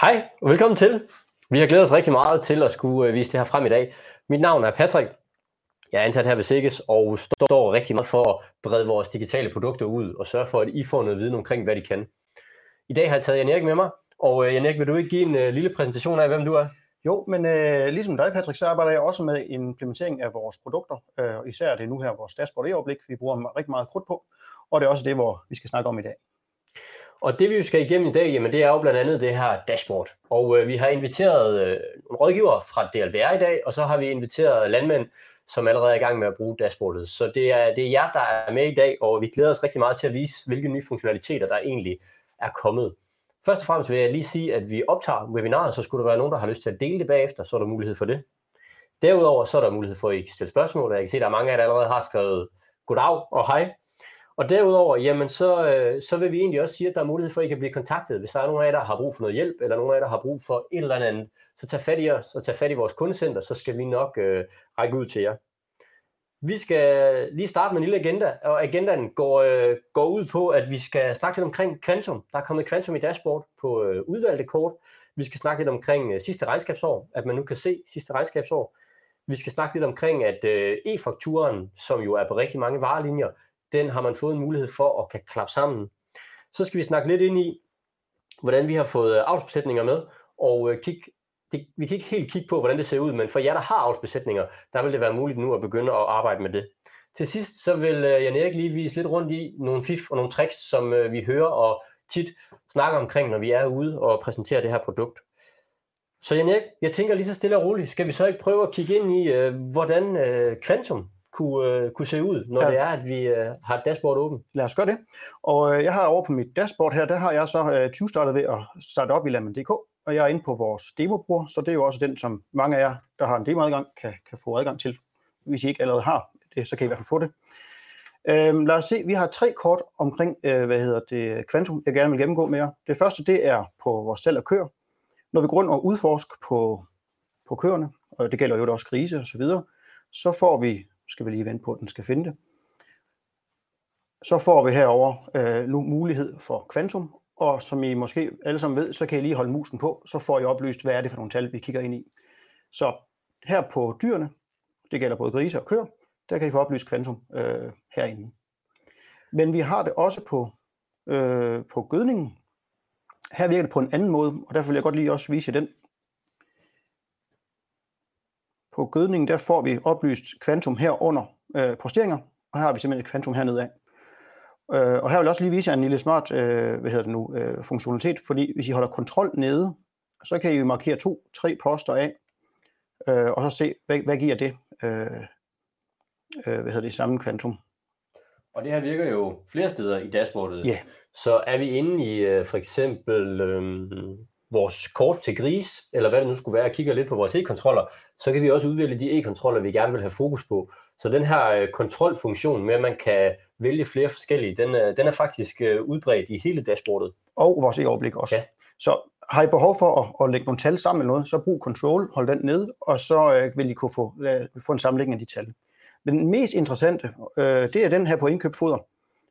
Hej og velkommen til. Vi har glædet os rigtig meget til at skulle øh, vise det her frem i dag. Mit navn er Patrick. Jeg er ansat her ved Sikkes og står rigtig meget for at brede vores digitale produkter ud og sørge for, at I får noget viden omkring, hvad de kan. I dag har jeg taget Jan Erik med mig, og øh, Jan Erik, vil du ikke give en øh, lille præsentation af, hvem du er? Jo, men øh, ligesom dig, Patrick, så arbejder jeg også med implementering af vores produkter. Øh, især det nu her vores dashboard e-overblik, vi bruger rigtig meget krudt på, og det er også det, hvor vi skal snakke om i dag. Og det vi skal igennem i dag, jamen, det er jo blandt andet det her dashboard. Og øh, vi har inviteret øh, en rådgiver fra DLBR i dag, og så har vi inviteret landmænd, som allerede er i gang med at bruge dashboardet. Så det er, det er jer, der er med i dag, og vi glæder os rigtig meget til at vise, hvilke nye funktionaliteter, der egentlig er kommet. Først og fremmest vil jeg lige sige, at vi optager webinaret, så skulle der være nogen, der har lyst til at dele det bagefter, så er der mulighed for det. Derudover så er der mulighed for, at I kan stille spørgsmål, og jeg kan se, at der er mange af jer, der allerede har skrevet goddag og hej. Og derudover, jamen så, øh, så vil vi egentlig også sige, at der er mulighed for, at I kan blive kontaktet. Hvis der er nogen af jer, der har brug for noget hjælp, eller nogen af jer, der har brug for et eller andet, så tag fat i os, og tag fat i vores kundecenter, så skal vi nok øh, række ud til jer. Vi skal lige starte med en lille agenda, og agendaen går, øh, går ud på, at vi skal snakke lidt omkring kvantum. Der er kommet kvantum i dashboard på øh, udvalgte kort. Vi skal snakke lidt omkring øh, sidste regnskabsår, at man nu kan se sidste regnskabsår. Vi skal snakke lidt omkring, at øh, e-fakturen, som jo er på rigtig mange varelinjer, den har man fået en mulighed for at kan klappe sammen. Så skal vi snakke lidt ind i, hvordan vi har fået øh, avlsbesætninger med, og øh, det, vi kan ikke helt kigge på, hvordan det ser ud, men for jer, der har avlsbesætninger, der vil det være muligt nu at begynde at arbejde med det. Til sidst så vil øh, Jan Erik lige vise lidt rundt i nogle fif og nogle tricks, som øh, vi hører og tit snakker omkring, når vi er ude og præsenterer det her produkt. Så Jan Erik, jeg tænker lige så stille og roligt, skal vi så ikke prøve at kigge ind i, øh, hvordan øh, Quantum kunne, kunne se ud, når ja. det er, at vi har et dashboard åbent? Lad os gøre det. Og jeg har over på mit dashboard her, der har jeg så 20 startet ved at starte op i Lammen.dk og jeg er inde på vores demobror, så det er jo også den, som mange af jer, der har en demoadgang, kan, kan få adgang til. Hvis I ikke allerede har det, så kan I i hvert fald få det. Øhm, lad os se, vi har tre kort omkring, øh, hvad hedder det, kvantum, jeg gerne vil gennemgå med jer. Det første, det er på vores salg af køer. Når vi går rundt og udforsker på, på køerne, og det gælder jo også grise og så videre, så får vi, skal vi lige vente på, at den skal finde det, så får vi herover øh, nu mulighed for kvantum, og som I måske alle sammen ved, så kan I lige holde musen på, så får I oplyst, hvad er det for nogle tal, vi kigger ind i. Så her på dyrene, det gælder både grise og køer, der kan I få oplyst kvantum øh, herinde. Men vi har det også på, øh, på gødningen. Her virker det på en anden måde, og derfor vil jeg godt lige også vise jer den. På gødningen, der får vi oplyst kvantum her under øh, posteringer, og her har vi simpelthen et kvantum hernede af. Øh, og her vil jeg også lige vise jer en lille smart øh, hvad hedder det nu, øh, funktionalitet, fordi hvis I holder kontrol nede, så kan I markere to, tre poster af, øh, og så se, hvad, hvad giver det, øh, øh, hvad hedder det, samme kvantum. Og det her virker jo flere steder i dashboardet. Yeah. Så er vi inde i øh, for eksempel øh, vores kort til gris, eller hvad det nu skulle være, og kigger lidt på vores e-kontroller, så kan vi også udvælge de e-kontroller, vi gerne vil have fokus på. Så den her øh, kontrolfunktion med, at man kan vælge flere forskellige, den er, den er faktisk øh, udbredt i hele dashboardet. Og vores e-overblik også. Ja. Så har I behov for at, at lægge nogle tal sammen eller noget, så brug control, hold den ned, og så øh, vil I kunne få, uh, få en sammenlægning af de tal. Men den mest interessante, øh, det er den her på indkøbt foder.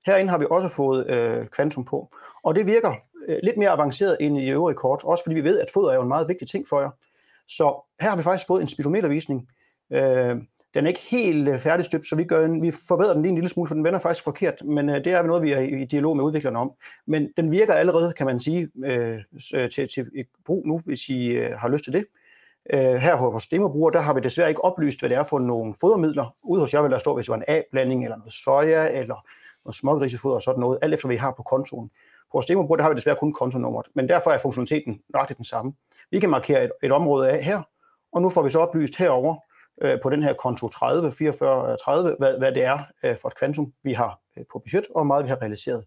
Herinde har vi også fået øh, kvantum på, og det virker øh, lidt mere avanceret end i øvrige kort, også fordi vi ved, at foder er jo en meget vigtig ting for jer. Så her har vi faktisk fået en speedometervisning, øh, den er ikke helt øh, færdigstøbt, så vi, gør, vi forbedrer den lige en lille smule, for den vender faktisk forkert, men øh, det er noget, vi er i dialog med udviklerne om. Men den virker allerede, kan man sige, øh, øh til, til brug nu, hvis I øh, har lyst til det. Øh, her hos vores demobruger, der har vi desværre ikke oplyst, hvad det er for nogle fodermidler. Ude hos jer vil der stå, hvis det var en A-blanding, eller noget soja, eller noget smågrisefoder og sådan noget, alt efter hvad vi har på kontoen. På vores demobruger, der har vi desværre kun kontonummeret, men derfor er funktionaliteten nok den samme. Vi kan markere et, et område af her, og nu får vi så oplyst herover øh, på den her konto 30, 44, 30, hvad, hvad det er øh, for et kvantum, vi har øh, på budget, og hvor meget vi har realiseret.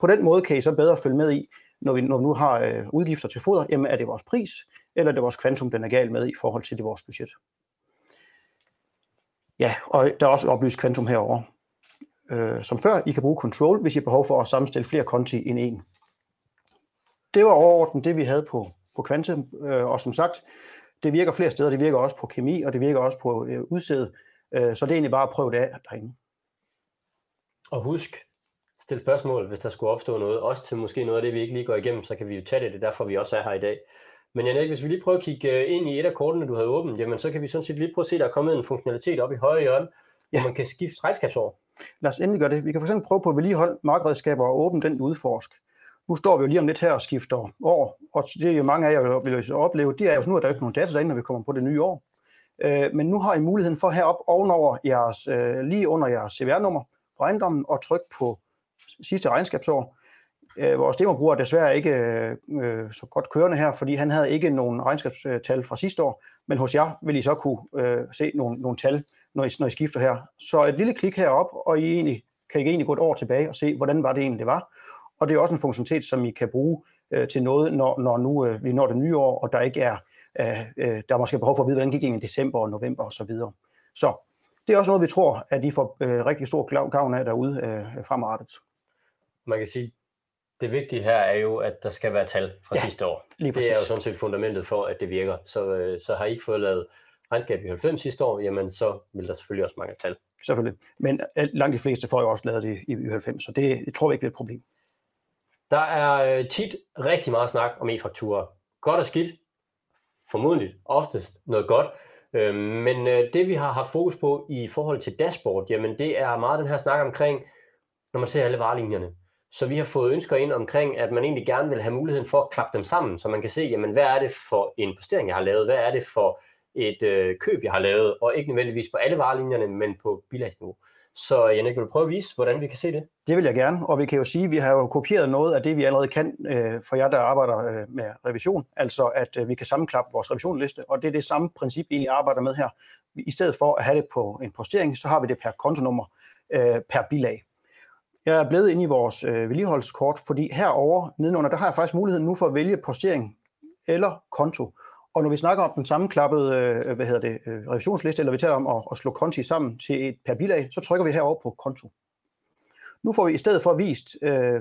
På den måde kan I så bedre følge med i, når vi, når vi nu har øh, udgifter til foder, jamen er det vores pris, eller er det vores kvantum, den er gal med i forhold til det vores budget. Ja, og der er også oplyst kvantum herover. Øh, som før, I kan bruge control, hvis I har behov for at sammenstille flere konti end en. Det var overordnet det, vi havde på, på kvantum, øh, og som sagt, det virker flere steder. Det virker også på kemi, og det virker også på øh, udsæde. Øh, så det er egentlig bare at prøve det af derinde. Og husk, stil spørgsmål, hvis der skulle opstå noget. Også til måske noget af det, vi ikke lige går igennem, så kan vi jo tage det. Det er derfor, vi også er her i dag. Men Janek, hvis vi lige prøver at kigge øh, ind i et af kortene, du havde åbent, jamen så kan vi sådan set lige prøve at se, at der er kommet en funktionalitet op i højre hjørne, ja. hvor man kan skifte regnskabsår. Lad os endelig gøre det. Vi kan for prøve på at vedligeholde markredskaber og åbne den udforsk. Nu står vi jo lige om lidt her og skifter år, og det er jo mange af jer vil jo opleve, det er jo nu, er der jo ikke nogen data derinde, når vi kommer på det nye år. Øh, men nu har I muligheden for herop ovenover jeres, øh, lige under jeres CVR-nummer på ejendommen og trykke på sidste regnskabsår. Øh, vores demobruger er desværre ikke øh, så godt kørende her, fordi han havde ikke nogen regnskabstal fra sidste år, men hos jer vil I så kunne øh, se nogle, nogle tal, når I, når I skifter her. Så et lille klik herop, og I egentlig, kan I egentlig gå et år tilbage og se, hvordan var det egentlig, det var. Og det er også en funktionalitet, som I kan bruge øh, til noget, når, når nu øh, vi når det nye år, og der ikke er, øh, der er måske behov for at vide, hvordan gik det i december og november osv. Så, videre. så det er også noget, vi tror, at I får øh, rigtig stor gavn af derude øh, fremadrettet. Man kan sige, det vigtige her er jo, at der skal være tal fra ja, sidste år. Lige det er jo sådan set fundamentet for, at det virker. Så, øh, så har I ikke fået lavet regnskab i 90 sidste år, jamen så vil der selvfølgelig også mange tal. Selvfølgelig. Men øh, langt de fleste får jo også lavet det i 90, så det, det tror vi ikke er et problem. Der er øh, tit rigtig meget snak om e-fakturer. Godt og skidt. Formodentlig oftest noget godt. Øh, men øh, det vi har haft fokus på i forhold til dashboard, jamen det er meget den her snak omkring, når man ser alle varelinjerne. Så vi har fået ønsker ind omkring, at man egentlig gerne vil have muligheden for at klappe dem sammen, så man kan se, jamen, hvad er det for en postering, jeg har lavet, hvad er det for et øh, køb, jeg har lavet, og ikke nødvendigvis på alle varelinjerne, men på bilagsniveau. Så Jannik, vil du prøve at vise, hvordan vi kan se det? Det vil jeg gerne, og vi kan jo sige, at vi har jo kopieret noget af det, vi allerede kan øh, for jer, der arbejder øh, med revision, altså at øh, vi kan sammenklappe vores revisionsliste, og det er det samme princip, vi arbejder med her. I stedet for at have det på en postering, så har vi det per kontonummer øh, per bilag. Jeg er blevet inde i vores øh, vedligeholdskort, fordi herover nedenunder, der har jeg faktisk muligheden nu for at vælge postering eller konto. Og når vi snakker om den sammenklappede øh, hvad hedder det, øh, revisionsliste, eller vi taler om at, at slå konti sammen til et per bilag, så trykker vi herover på konto. Nu får vi i stedet for vist øh,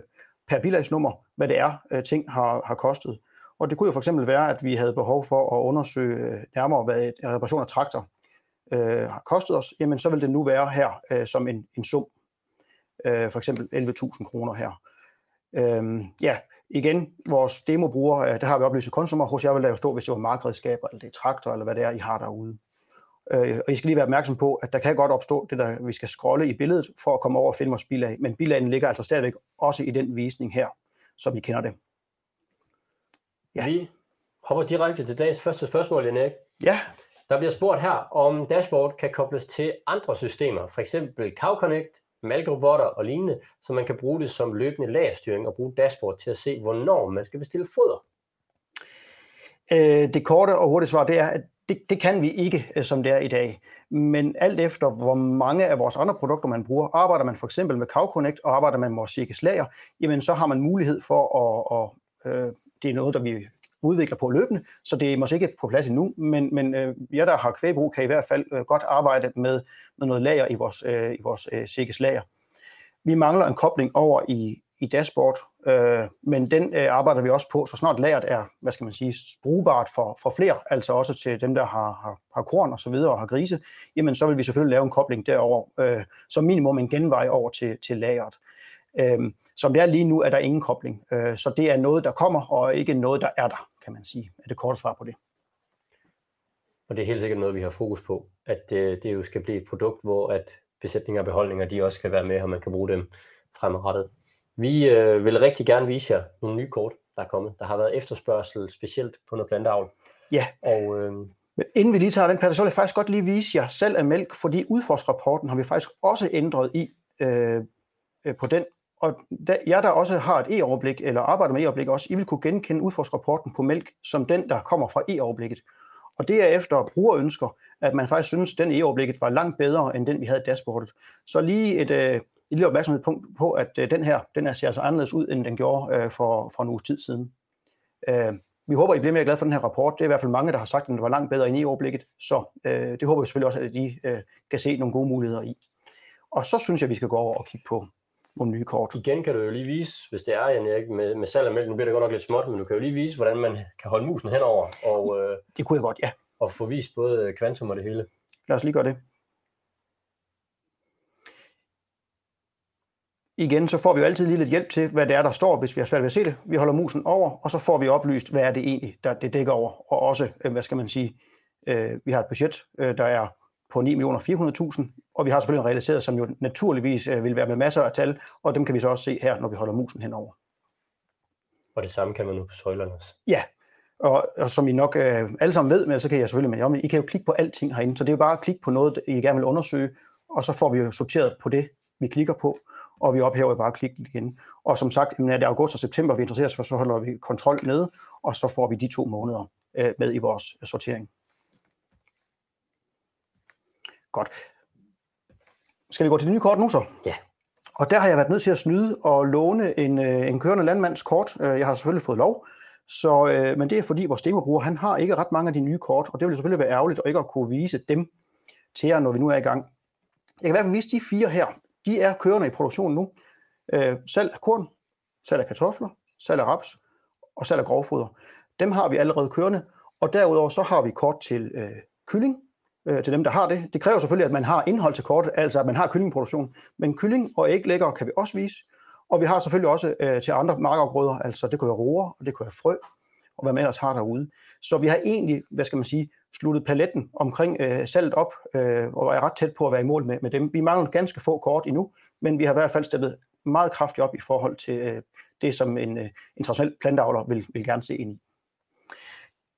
per bilagsnummer, hvad det er, øh, ting har, har kostet. Og det kunne jo for eksempel være, at vi havde behov for at undersøge øh, nærmere, hvad et reparation af traktor øh, har kostet os. Jamen, så vil det nu være her øh, som en, en sum. Øh, for eksempel 11.000 kroner her. Øh, ja, igen, vores demobruger, øh, det har vi oplyst konsumer, hos jer vil der jo stå, hvis det var markredskaber, eller det er traktor, eller hvad det er, I har derude. Øh, og I skal lige være opmærksom på, at der kan godt opstå det, der vi skal scrolle i billedet, for at komme over og finde vores bilag. Men bilagen ligger altså stadigvæk også i den visning her, som I kender det. Ja. Vi hopper direkte til dagens første spørgsmål, Janek. Ja. Der bliver spurgt her, om dashboard kan kobles til andre systemer, f.eks. Cow Connect, malkerobotter og lignende, så man kan bruge det som løbende lagerstyring og bruge dashboard til at se, hvornår man skal bestille foder? Øh, det korte og hurtige svar det er, at det, det kan vi ikke, øh, som det er i dag. Men alt efter, hvor mange af vores andre produkter man bruger, arbejder man for eksempel med CowConnect og arbejder man med vores Sikes jamen så har man mulighed for at, at øh, det er noget, der vi udvikler på løbende, så det er måske ikke på plads endnu, men, men øh, jer, der har kvægbrug, kan i hvert fald øh, godt arbejde med, med noget lager i vores, øh, i vores øh, Sikkes lager. Vi mangler en kobling over i, i dashboard, øh, men den øh, arbejder vi også på, så snart lageret er, hvad skal man sige, brugbart for, for flere, altså også til dem, der har, har, har korn og så videre og har grise, jamen så vil vi selvfølgelig lave en kobling derover, øh, som minimum en genvej over til, til lageret. Øh, som det er lige nu, er der ingen kobling, øh, så det er noget, der kommer, og ikke noget, der er der kan man sige, er det korte svar på det. Og det er helt sikkert noget, vi har fokus på, at det, øh, det jo skal blive et produkt, hvor at besætninger og beholdninger, de også skal være med, og man kan bruge dem fremadrettet. Vi øh, vil rigtig gerne vise jer nogle nye kort, der er kommet. Der har været efterspørgsel specielt på noget planteavl. Ja, og, øh, men inden vi lige tager den, Peter, så vil jeg faktisk godt lige vise jer salg af mælk, fordi udforskrapporten har vi faktisk også ændret i øh, øh på den, og da, jeg der også har et e-overblik, eller arbejder med e-overblik også, I vil kunne genkende udforskrapporten på mælk som den, der kommer fra e-overblikket. Og det er efter brugerønsker, at man faktisk synes, at den e-overblikket var langt bedre, end den, vi havde i dashboardet. Så lige et, øh, et lille opmærksomhedspunkt på, at øh, den her, den her ser altså anderledes ud, end den gjorde øh, for, for en uges tid siden. Øh, vi håber, I bliver mere glade for den her rapport. Det er i hvert fald mange, der har sagt, at den var langt bedre end e-overblikket. Så øh, det håber vi selvfølgelig også, at I øh, kan se nogle gode muligheder i. Og så synes jeg, at vi skal gå over og kigge på nogle nye kort. Igen kan du jo lige vise, hvis det er, Jan Erik, med, med salg og mælk, nu bliver det godt nok lidt småt, men du kan jo lige vise, hvordan man kan holde musen henover. Og, øh, det kunne jeg godt, ja. Og få vist både kvantum og det hele. Lad os lige gøre det. igen, så får vi jo altid lige lidt hjælp til, hvad det er, der står, hvis vi har svært ved at se det. Vi holder musen over, og så får vi oplyst, hvad er det egentlig, der det dækker over. Og også, øh, hvad skal man sige, øh, vi har et budget, øh, der er på 9.400.000, og vi har selvfølgelig en realiseret, som jo naturligvis øh, vil være med masser af tal, og dem kan vi så også se her, når vi holder musen henover. Og det samme kan man nu på søjlerne også. Ja, og, og som I nok øh, alle sammen ved, men så kan jeg selvfølgelig, men, men I kan jo klikke på alting herinde, så det er jo bare at klikke på noget, I gerne vil undersøge, og så får vi jo sorteret på det, vi klikker på, og vi ophæver bare klikken igen. Og som sagt, når det er august og september, vi interesserer os for, så holder vi kontrol nede, og så får vi de to måneder øh, med i vores sortering. Godt. Skal vi gå til det nye kort nu så? Ja. Og der har jeg været nødt til at snyde og låne en, øh, en kørende landmands kort. Øh, jeg har selvfølgelig fået lov, så, øh, men det er fordi vores demobruger, han har ikke ret mange af de nye kort, og det vil selvfølgelig være ærgerligt at ikke at kunne vise dem til jer, når vi nu er i gang. Jeg kan i hvert fald vise de fire her. De er kørende i produktion nu. Øh, salg af korn, salg af kartofler, salg af raps og salg af grovfoder. Dem har vi allerede kørende, og derudover så har vi kort til øh, kylling, øh, til dem, der har det. Det kræver selvfølgelig, at man har indhold til kortet, altså at man har kyllingproduktion. Men kylling og æglægger kan vi også vise. Og vi har selvfølgelig også øh, til andre markafgrøder, altså det kan være roer, og det kan være frø, og hvad man ellers har derude. Så vi har egentlig, hvad skal man sige, sluttet paletten omkring øh, salget op, øh, og er ret tæt på at være i mål med, med dem. Vi mangler ganske få kort endnu, men vi har i hvert fald steppet meget kraftigt op i forhold til øh, det, som en, øh, en traditionel planteavler vil, vil gerne se ind i.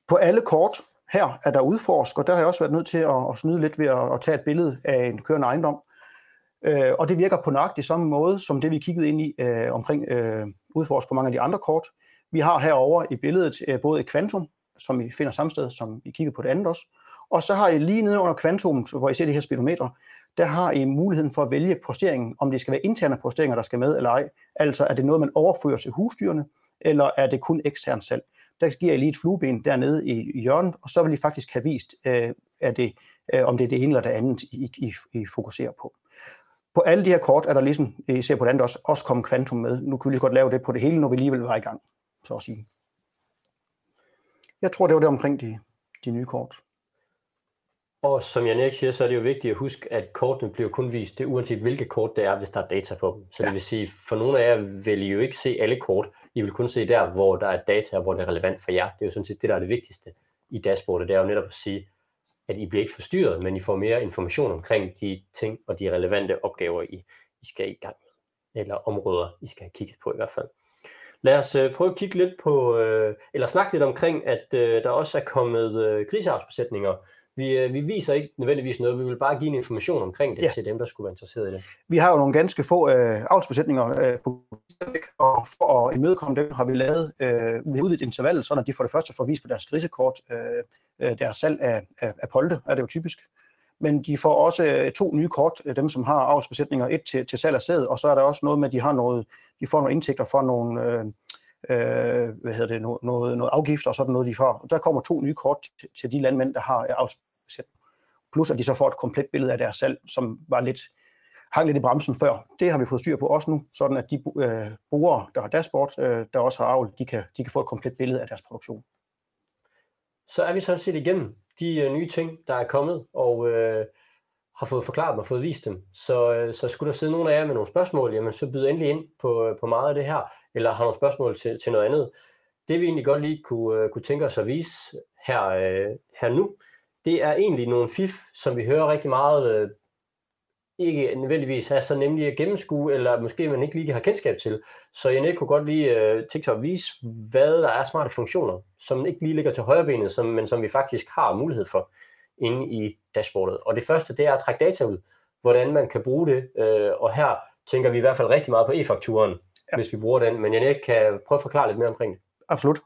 På alle kort her er der udforsk, og der har jeg også været nødt til at, at snyde lidt ved at, at tage et billede af en kørende ejendom. Øh, og det virker på nøjagtig samme måde, som det vi kiggede ind i øh, omkring øh, udforsk på mange af de andre kort. Vi har herover i billedet øh, både et kvantum, som I finder samme sted, som I kiggede på det andet også. Og så har I lige nede under kvantum, hvor I ser det her speedometer, der har I muligheden for at vælge posteringen, om det skal være interne posteringer, der skal med eller ej. Altså er det noget, man overfører til husdyrene, eller er det kun ekstern salg der giver jeg lige et flueben dernede i, i hjørnet, og så vil I faktisk have vist, øh, er det, øh, om det er det ene eller det andet, I, I, I fokuserer på. På alle de her kort er der ligesom, I ser på det andet også, også kommet kvantum med. Nu kan vi lige godt lave det på det hele, når vi alligevel var i gang, så at sige. Jeg tror, det var det omkring de, de nye kort. Og som Jan Erik siger, så er det jo vigtigt at huske, at kortene bliver kun vist, det uanset hvilke kort det er, hvis der er data på dem. Så ja. det vil sige, for nogle af jer vil I jo ikke se alle kort, i vil kun se der, hvor der er data, hvor det er relevant for jer. Det er jo sådan set det, der er det vigtigste i dashboardet. Det er jo netop at sige, at I bliver ikke forstyrret, men I får mere information omkring de ting og de relevante opgaver, I, I skal i gang med. Eller områder, I skal have kigget på i hvert fald. Lad os øh, prøve at kigge lidt på, øh, eller snakke lidt omkring, at øh, der også er kommet øh, griseavlsbesætninger, vi, øh, vi viser ikke nødvendigvis noget, vi vil bare give en information omkring det ja. til dem, der skulle være interesseret i det. Vi har jo nogle ganske få øh, avlsbesætninger øh, på og for at imødekomme dem har vi lavet, øh, med har udvidet intervallet, så de for det første får vist på deres grisekort øh, øh, deres salg af, af, af polte, er det jo typisk. Men de får også øh, to nye kort, øh, dem som har avlsbesætninger, et til, til salg af sæd, og så er der også noget med, at de har noget, de får nogle indtægter fra nogle, øh, øh, hvad hedder det, noget, noget, noget afgifter og sådan noget, de får. Der kommer to nye kort til, til de landmænd, der har avlsbesætning. Plus at de så får et komplet billede af deres salg, som var lidt, hang lidt i bremsen før. Det har vi fået styr på også nu, sådan at de øh, brugere, der har dashboard, øh, der også har avl, de kan, de kan få et komplet billede af deres produktion. Så er vi sådan set igennem de øh, nye ting, der er kommet, og øh, har fået forklaret dem og fået vist dem. Så, øh, så skulle der sidde nogen af jer med nogle spørgsmål, jamen så byd endelig ind på, øh, på meget af det her, eller har nogle spørgsmål til, til noget andet. Det vi egentlig godt lige kunne, øh, kunne tænke os at vise her, øh, her nu, det er egentlig nogle fif, som vi hører rigtig meget øh, ikke nødvendigvis er så nemlig at gennemskue, eller måske man ikke lige har kendskab til. Så jeg kunne godt lige øh, tænke sig at vise, hvad der er smarte funktioner, som ikke lige ligger til højre benet, som, men som vi faktisk har mulighed for inde i dashboardet. Og det første, det er at trække data ud, hvordan man kan bruge det, øh, og her tænker vi i hvert fald rigtig meget på e-fakturen, ja. hvis vi bruger den. Men jeg kan prøve at forklare lidt mere omkring det. Absolut.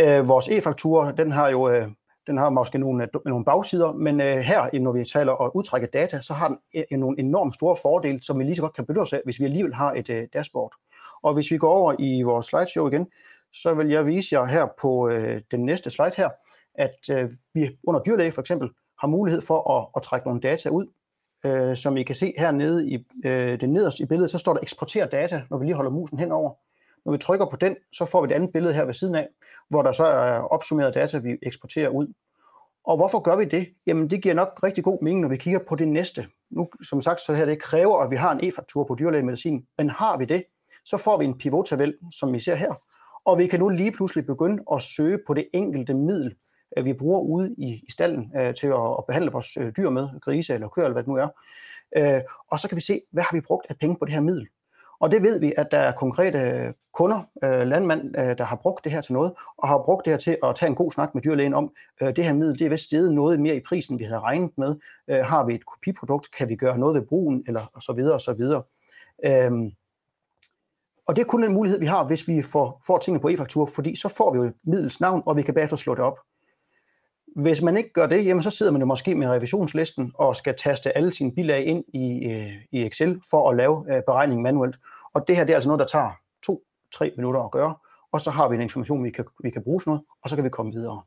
Øh, vores e-faktura, den har jo øh, den har måske nogle, nogle bagsider, men øh, her, når vi taler om udtrække data, så har den øh, øh, nogle enormt store fordele, som vi lige så godt kan benytte os af, hvis vi alligevel har et øh, dashboard. Og hvis vi går over i vores slideshow igen, så vil jeg vise jer her på øh, den næste slide her, at øh, vi under dyrlæge for eksempel har mulighed for at, at trække nogle data ud, øh, som I kan se hernede i øh, det nederste i billedet, så står der eksporter data, når vi lige holder musen henover. Når vi trykker på den, så får vi et andet billede her ved siden af, hvor der så er opsummeret data, vi eksporterer ud. Og hvorfor gør vi det? Jamen det giver nok rigtig god mening, når vi kigger på det næste. nu som sagt, så her det kræver, at vi har en e-faktur på dyrlægemedicin, men har vi det, så får vi en pivottabel, som vi ser her, og vi kan nu lige pludselig begynde at søge på det enkelte middel, øh, vi bruger ude i, i stallen øh, til at, at behandle vores øh, dyr med, grise eller køer eller hvad det nu er. Øh, og så kan vi se, hvad har vi brugt af penge på det her middel. Og det ved vi, at der er konkrete øh, kunder, øh, landmænd, øh, der har brugt det her til noget, og har brugt det her til at tage en god snak med dyrlægen om, øh, det her middel, det er vist steget noget mere i prisen, vi havde regnet med. Øh, har vi et kopiprodukt, kan vi gøre noget ved brugen, eller og så videre og så videre. Øh, og det er kun en mulighed, vi har, hvis vi får, får tingene på e-faktur, fordi så får vi jo middels navn, og vi kan bagefter slå det op. Hvis man ikke gør det, jamen så sidder man jo måske med revisionslisten og skal taste alle sine bilag ind i, øh, i Excel for at lave øh, beregningen manuelt. Og det her det er altså noget, der tager to-tre minutter at gøre, og så har vi en information, vi kan, vi kan bruge sådan noget, og så kan vi komme videre.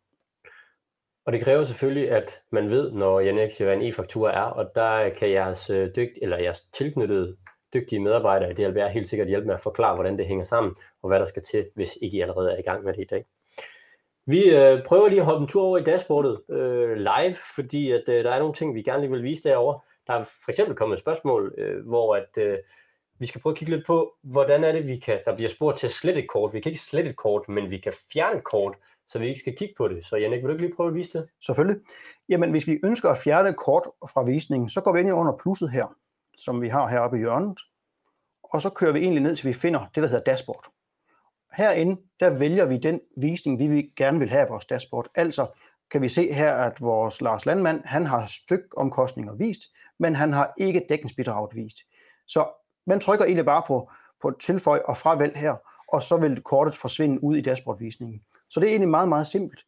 Og det kræver selvfølgelig, at man ved, når Janex hvad en e-faktura er, og der kan jeres, øh, dygt, eller jeres tilknyttede dygtige medarbejdere i DLBR helt sikkert hjælpe med at forklare, hvordan det hænger sammen, og hvad der skal til, hvis ikke I allerede er i gang med det i dag. Vi øh, prøver lige at hoppe en tur over i dashboardet øh, live, fordi at, øh, der er nogle ting, vi gerne lige vil vise derovre. Der er for eksempel kommet et spørgsmål, øh, hvor at, øh, vi skal prøve at kigge lidt på, hvordan er det, vi kan, der bliver spurgt til at slette et kort. Vi kan ikke slette et kort, men vi kan fjerne et kort, så vi ikke skal kigge på det. Så Janik, vil du ikke lige prøve at vise det? Selvfølgelig. Jamen, hvis vi ønsker at fjerne et kort fra visningen, så går vi ind under plusset her, som vi har heroppe i hjørnet. Og så kører vi egentlig ned, til vi finder det, der hedder dashboard herinde, der vælger vi den visning, vi gerne vil have af vores dashboard. Altså kan vi se her, at vores Lars Landmand, han har stykomkostninger vist, men han har ikke dækningsbidraget vist. Så man trykker egentlig bare på, på tilføj og fravælg her, og så vil kortet forsvinde ud i dashboardvisningen. Så det er egentlig meget, meget simpelt.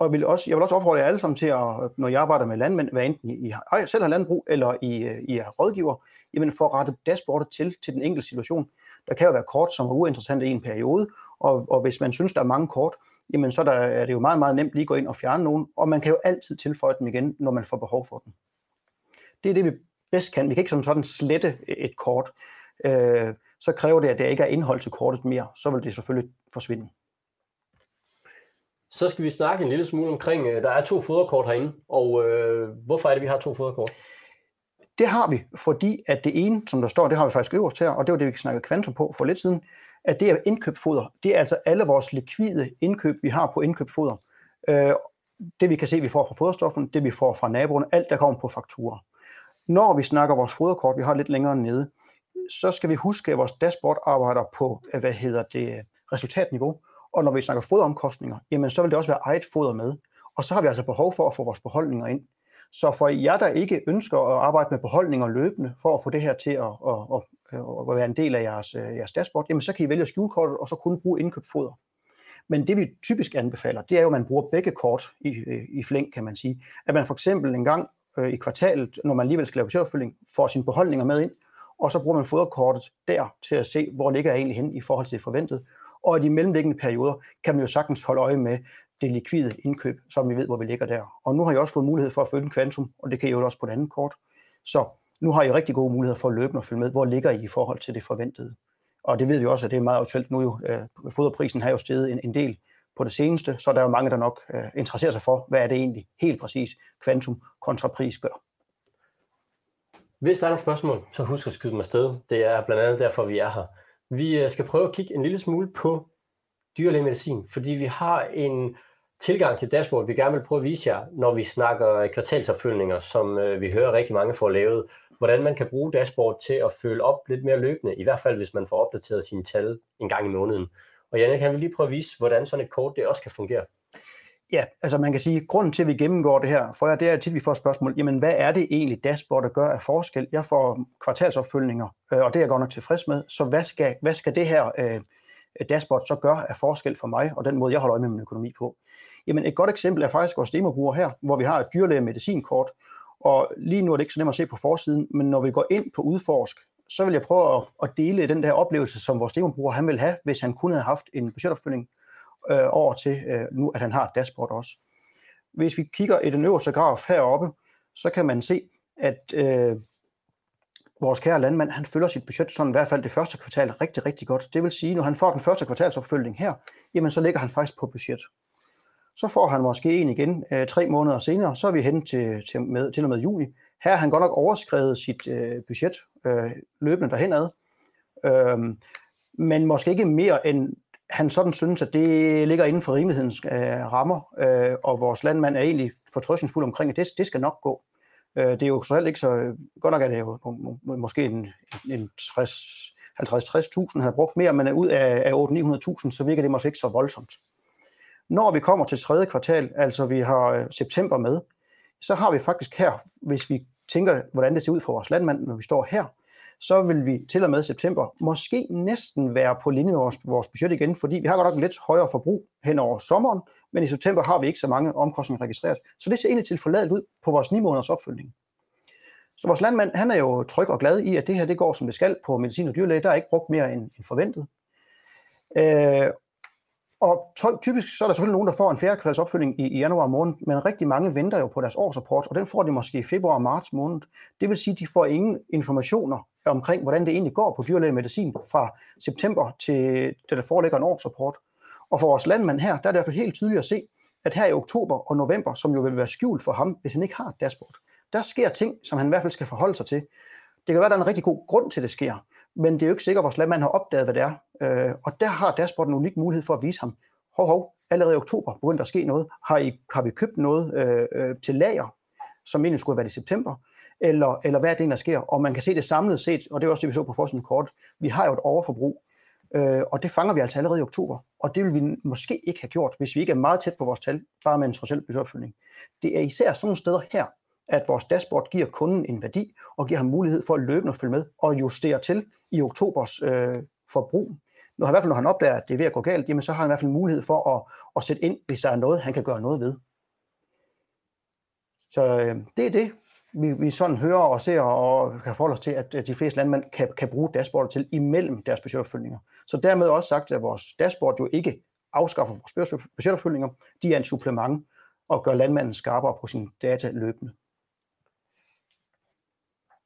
Og jeg vil, også, jeg vil også opfordre jer alle sammen til, at, når jeg arbejder med landmænd, hvad enten I, I selv har landbrug eller I, øh, I er rådgiver, jamen for at rette dashboardet til, til den enkelte situation. Der kan jo være kort, som er uinteressante i en periode, og, og hvis man synes, der er mange kort, jamen så der, er det jo meget, meget nemt lige at gå ind og fjerne nogen, og man kan jo altid tilføje dem igen, når man får behov for dem. Det er det, vi bedst kan. Vi kan ikke som sådan slette et kort. Øh, så kræver det, at der ikke er indhold til kortet mere. Så vil det selvfølgelig forsvinde. Så skal vi snakke en lille smule omkring, øh, der er to foderkort herinde, og øh, hvorfor er det, vi har to foderkort? Det har vi, fordi at det ene, som der står, det har vi faktisk øverst her, og det var det, vi snakkede kvantum på for lidt siden, at det er indkøbfoder. Det er altså alle vores likvide indkøb, vi har på indkøbfoder. Øh, det vi kan se, vi får fra foderstoffen, det vi får fra naboerne, alt der kommer på fakturer. Når vi snakker vores foderkort, vi har lidt længere nede, så skal vi huske, at vores dashboard arbejder på, øh, hvad hedder det, resultatniveau. Og når vi snakker foderomkostninger, jamen så vil det også være eget foder med. Og så har vi altså behov for at få vores beholdninger ind. Så for jer, der ikke ønsker at arbejde med beholdninger løbende, for at få det her til at, at, at, at være en del af jeres, øh, jeres dashboard, jamen så kan I vælge skjulkortet og så kun bruge indkøbsfoder. Men det vi typisk anbefaler, det er jo, at man bruger begge kort i, øh, i flæng, kan man sige. At man for eksempel en gang øh, i kvartalet, når man alligevel skal lave budgetopfølging, får sine beholdninger med ind, og så bruger man foderkortet der til at se, hvor ligger jeg egentlig hen i forhold til det forventede. Og i de mellemliggende perioder kan man jo sagtens holde øje med, det likvide indkøb, så vi ved, hvor vi ligger der. Og nu har jeg også fået mulighed for at følge en kvantum, og det kan I jo også på et andet kort. Så nu har I rigtig gode muligheder for at løbe og følge med, hvor ligger I i forhold til det forventede. Og det ved vi også, at det er meget aktuelt nu jo. Øh, foderprisen har jo steget en, en del på det seneste, så der er jo mange, der nok øh, interesserer sig for, hvad er det egentlig helt præcis kvantum kontra pris gør. Hvis der er nogle spørgsmål, så husk at skyde dem afsted. Det er blandt andet derfor, vi er her. Vi øh, skal prøve at kigge en lille smule på dyrlægemedicin, fordi vi har en tilgang til dashboard, vi gerne vil prøve at vise jer, når vi snakker kvartalsopfølgninger, som øh, vi hører rigtig mange får lavet, hvordan man kan bruge dashboard til at følge op lidt mere løbende, i hvert fald hvis man får opdateret sine tal en gang i måneden. Og Janne, kan vi lige prøve at vise, hvordan sådan et kort det også kan fungere? Ja, altså man kan sige, at grunden til, at vi gennemgår det her, for jer, det er tit, at vi får spørgsmål, jamen hvad er det egentlig dashboard, der gør af forskel? Jeg får kvartalsopfølgninger, øh, og det er jeg godt nok tilfreds med, så hvad skal, hvad skal det her øh, dashboard så gøre af forskel for mig, og den måde, jeg holder øje med min økonomi på? Jamen et godt eksempel er faktisk vores demobruger her, hvor vi har et dyrlæge medicinkort, og lige nu er det ikke så nemt at se på forsiden, men når vi går ind på udforsk, så vil jeg prøve at, at dele den der oplevelse, som vores demobruger han vil have, hvis han kun havde haft en budgetopfølging øh, over til øh, nu, at han har et dashboard også. Hvis vi kigger i den øverste graf heroppe, så kan man se, at øh, vores kære landmand, han følger sit budget sådan i hvert fald det første kvartal rigtig, rigtig godt. Det vil sige, når han får den første kvartalsopfølgning her, jamen så ligger han faktisk på budget. Så får han måske en igen øh, tre måneder senere, så er vi hen til, til, med, til og med juni. Her har han godt nok overskrevet sit øh, budget øh, løbende derhenad, øh, men måske ikke mere end han sådan synes, at det ligger inden for rimelighedens øh, rammer, øh, og vores landmand er egentlig fortrøstningsfuld omkring, at det, det skal nok gå. Øh, det er jo så ikke så... Godt nok er det jo måske en, en 60, 50-60.000, han har brugt mere, men ud af, af 800-900.000, så virker det måske ikke så voldsomt. Når vi kommer til tredje kvartal, altså vi har øh, september med, så har vi faktisk her, hvis vi tænker, hvordan det ser ud for vores landmand, når vi står her, så vil vi til og med september måske næsten være på linje med vores, vores budget igen, fordi vi har godt nok en lidt højere forbrug hen over sommeren, men i september har vi ikke så mange omkostninger registreret. Så det ser egentlig til forladet ud på vores 9 måneders opfølgning. Så vores landmand, han er jo tryg og glad i, at det her det går som det skal på medicin og dyrlæge. Der er ikke brugt mere end, forventet. Øh, og typisk så er der selvfølgelig nogen, der får en fjerde opfølging i, i januar måned, men rigtig mange venter jo på deres årsrapport, og den får de måske i februar og marts måned. Det vil sige, at de får ingen informationer omkring, hvordan det egentlig går på dyrlægemedicin fra september til, da der foreligger en årsrapport. Og for vores landmand her, der er det derfor helt tydeligt at se, at her i oktober og november, som jo vil være skjult for ham, hvis han ikke har et dashboard, der sker ting, som han i hvert fald skal forholde sig til. Det kan være, at der er en rigtig god grund til, at det sker, men det er jo ikke sikkert, at vores landmand har opdaget, hvad det er. Øh, og der har dashboard en unik mulighed for at vise ham, hov, hov, allerede i oktober begyndte der at ske noget. Har, I, har vi købt noget øh, øh, til lager, som egentlig skulle have været i september? Eller, eller hvad er det, der sker? Og man kan se det samlet set, og det er også det, vi så på forskningen kort. Vi har jo et overforbrug, øh, og det fanger vi altså allerede i oktober. Og det vil vi måske ikke have gjort, hvis vi ikke er meget tæt på vores tal, bare med en social budgetopfølgning. Det er især sådan nogle steder her, at vores dashboard giver kunden en værdi, og giver ham mulighed for at løbende følge med og justere til i oktobers øh, forbrug. Når, i hvert fald når han opdager, at det er ved at gå galt, jamen så har han i hvert fald mulighed for at, at sætte ind, hvis der er noget, han kan gøre noget ved. Så øh, det er det, vi, vi sådan hører og ser og kan forholde os til, at de fleste landmænd kan, kan bruge dashboardet til imellem deres budgetopfølgninger. Så dermed også sagt, at vores dashboard jo ikke afskaffer vores budgetopfølgninger, de er en supplement og gør landmanden skarpere på sin data løbende.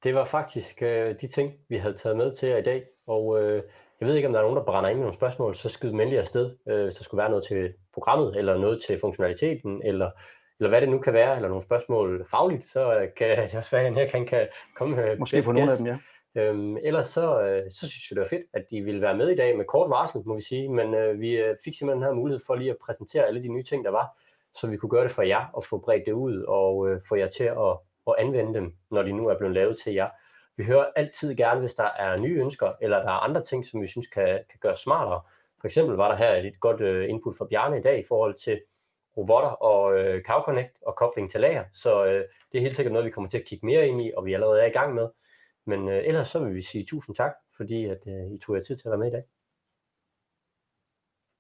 Det var faktisk øh, de ting, vi havde taget med til jer i dag, og øh, jeg ved ikke, om der er nogen, der brænder ind med nogle spørgsmål, så skyd dem afsted, øh, hvis der skulle være noget til programmet, eller noget til funktionaliteten, eller, eller hvad det nu kan være, eller nogle spørgsmål fagligt, så øh, kan det også være, at jeg kan, kan komme med Måske på nogle af dem, ja. Øhm, ellers så, øh, så synes jeg, det var fedt, at de ville være med i dag med kort varsel, må vi sige, men øh, vi øh, fik simpelthen den her mulighed for lige at præsentere alle de nye ting, der var, så vi kunne gøre det for jer og få bredt det ud og øh, få jer til at og anvende dem, når de nu er blevet lavet til jer. Vi hører altid gerne, hvis der er nye ønsker, eller der er andre ting, som vi synes kan, kan gøre smartere. For eksempel var der her et godt øh, input fra Bjarne i dag i forhold til robotter og øh, Cow Connect og kobling til lager. Så øh, det er helt sikkert noget, vi kommer til at kigge mere ind i, og vi allerede er i gang med. Men øh, ellers så vil vi sige tusind tak, fordi at øh, I tog jer tid til at være med i dag.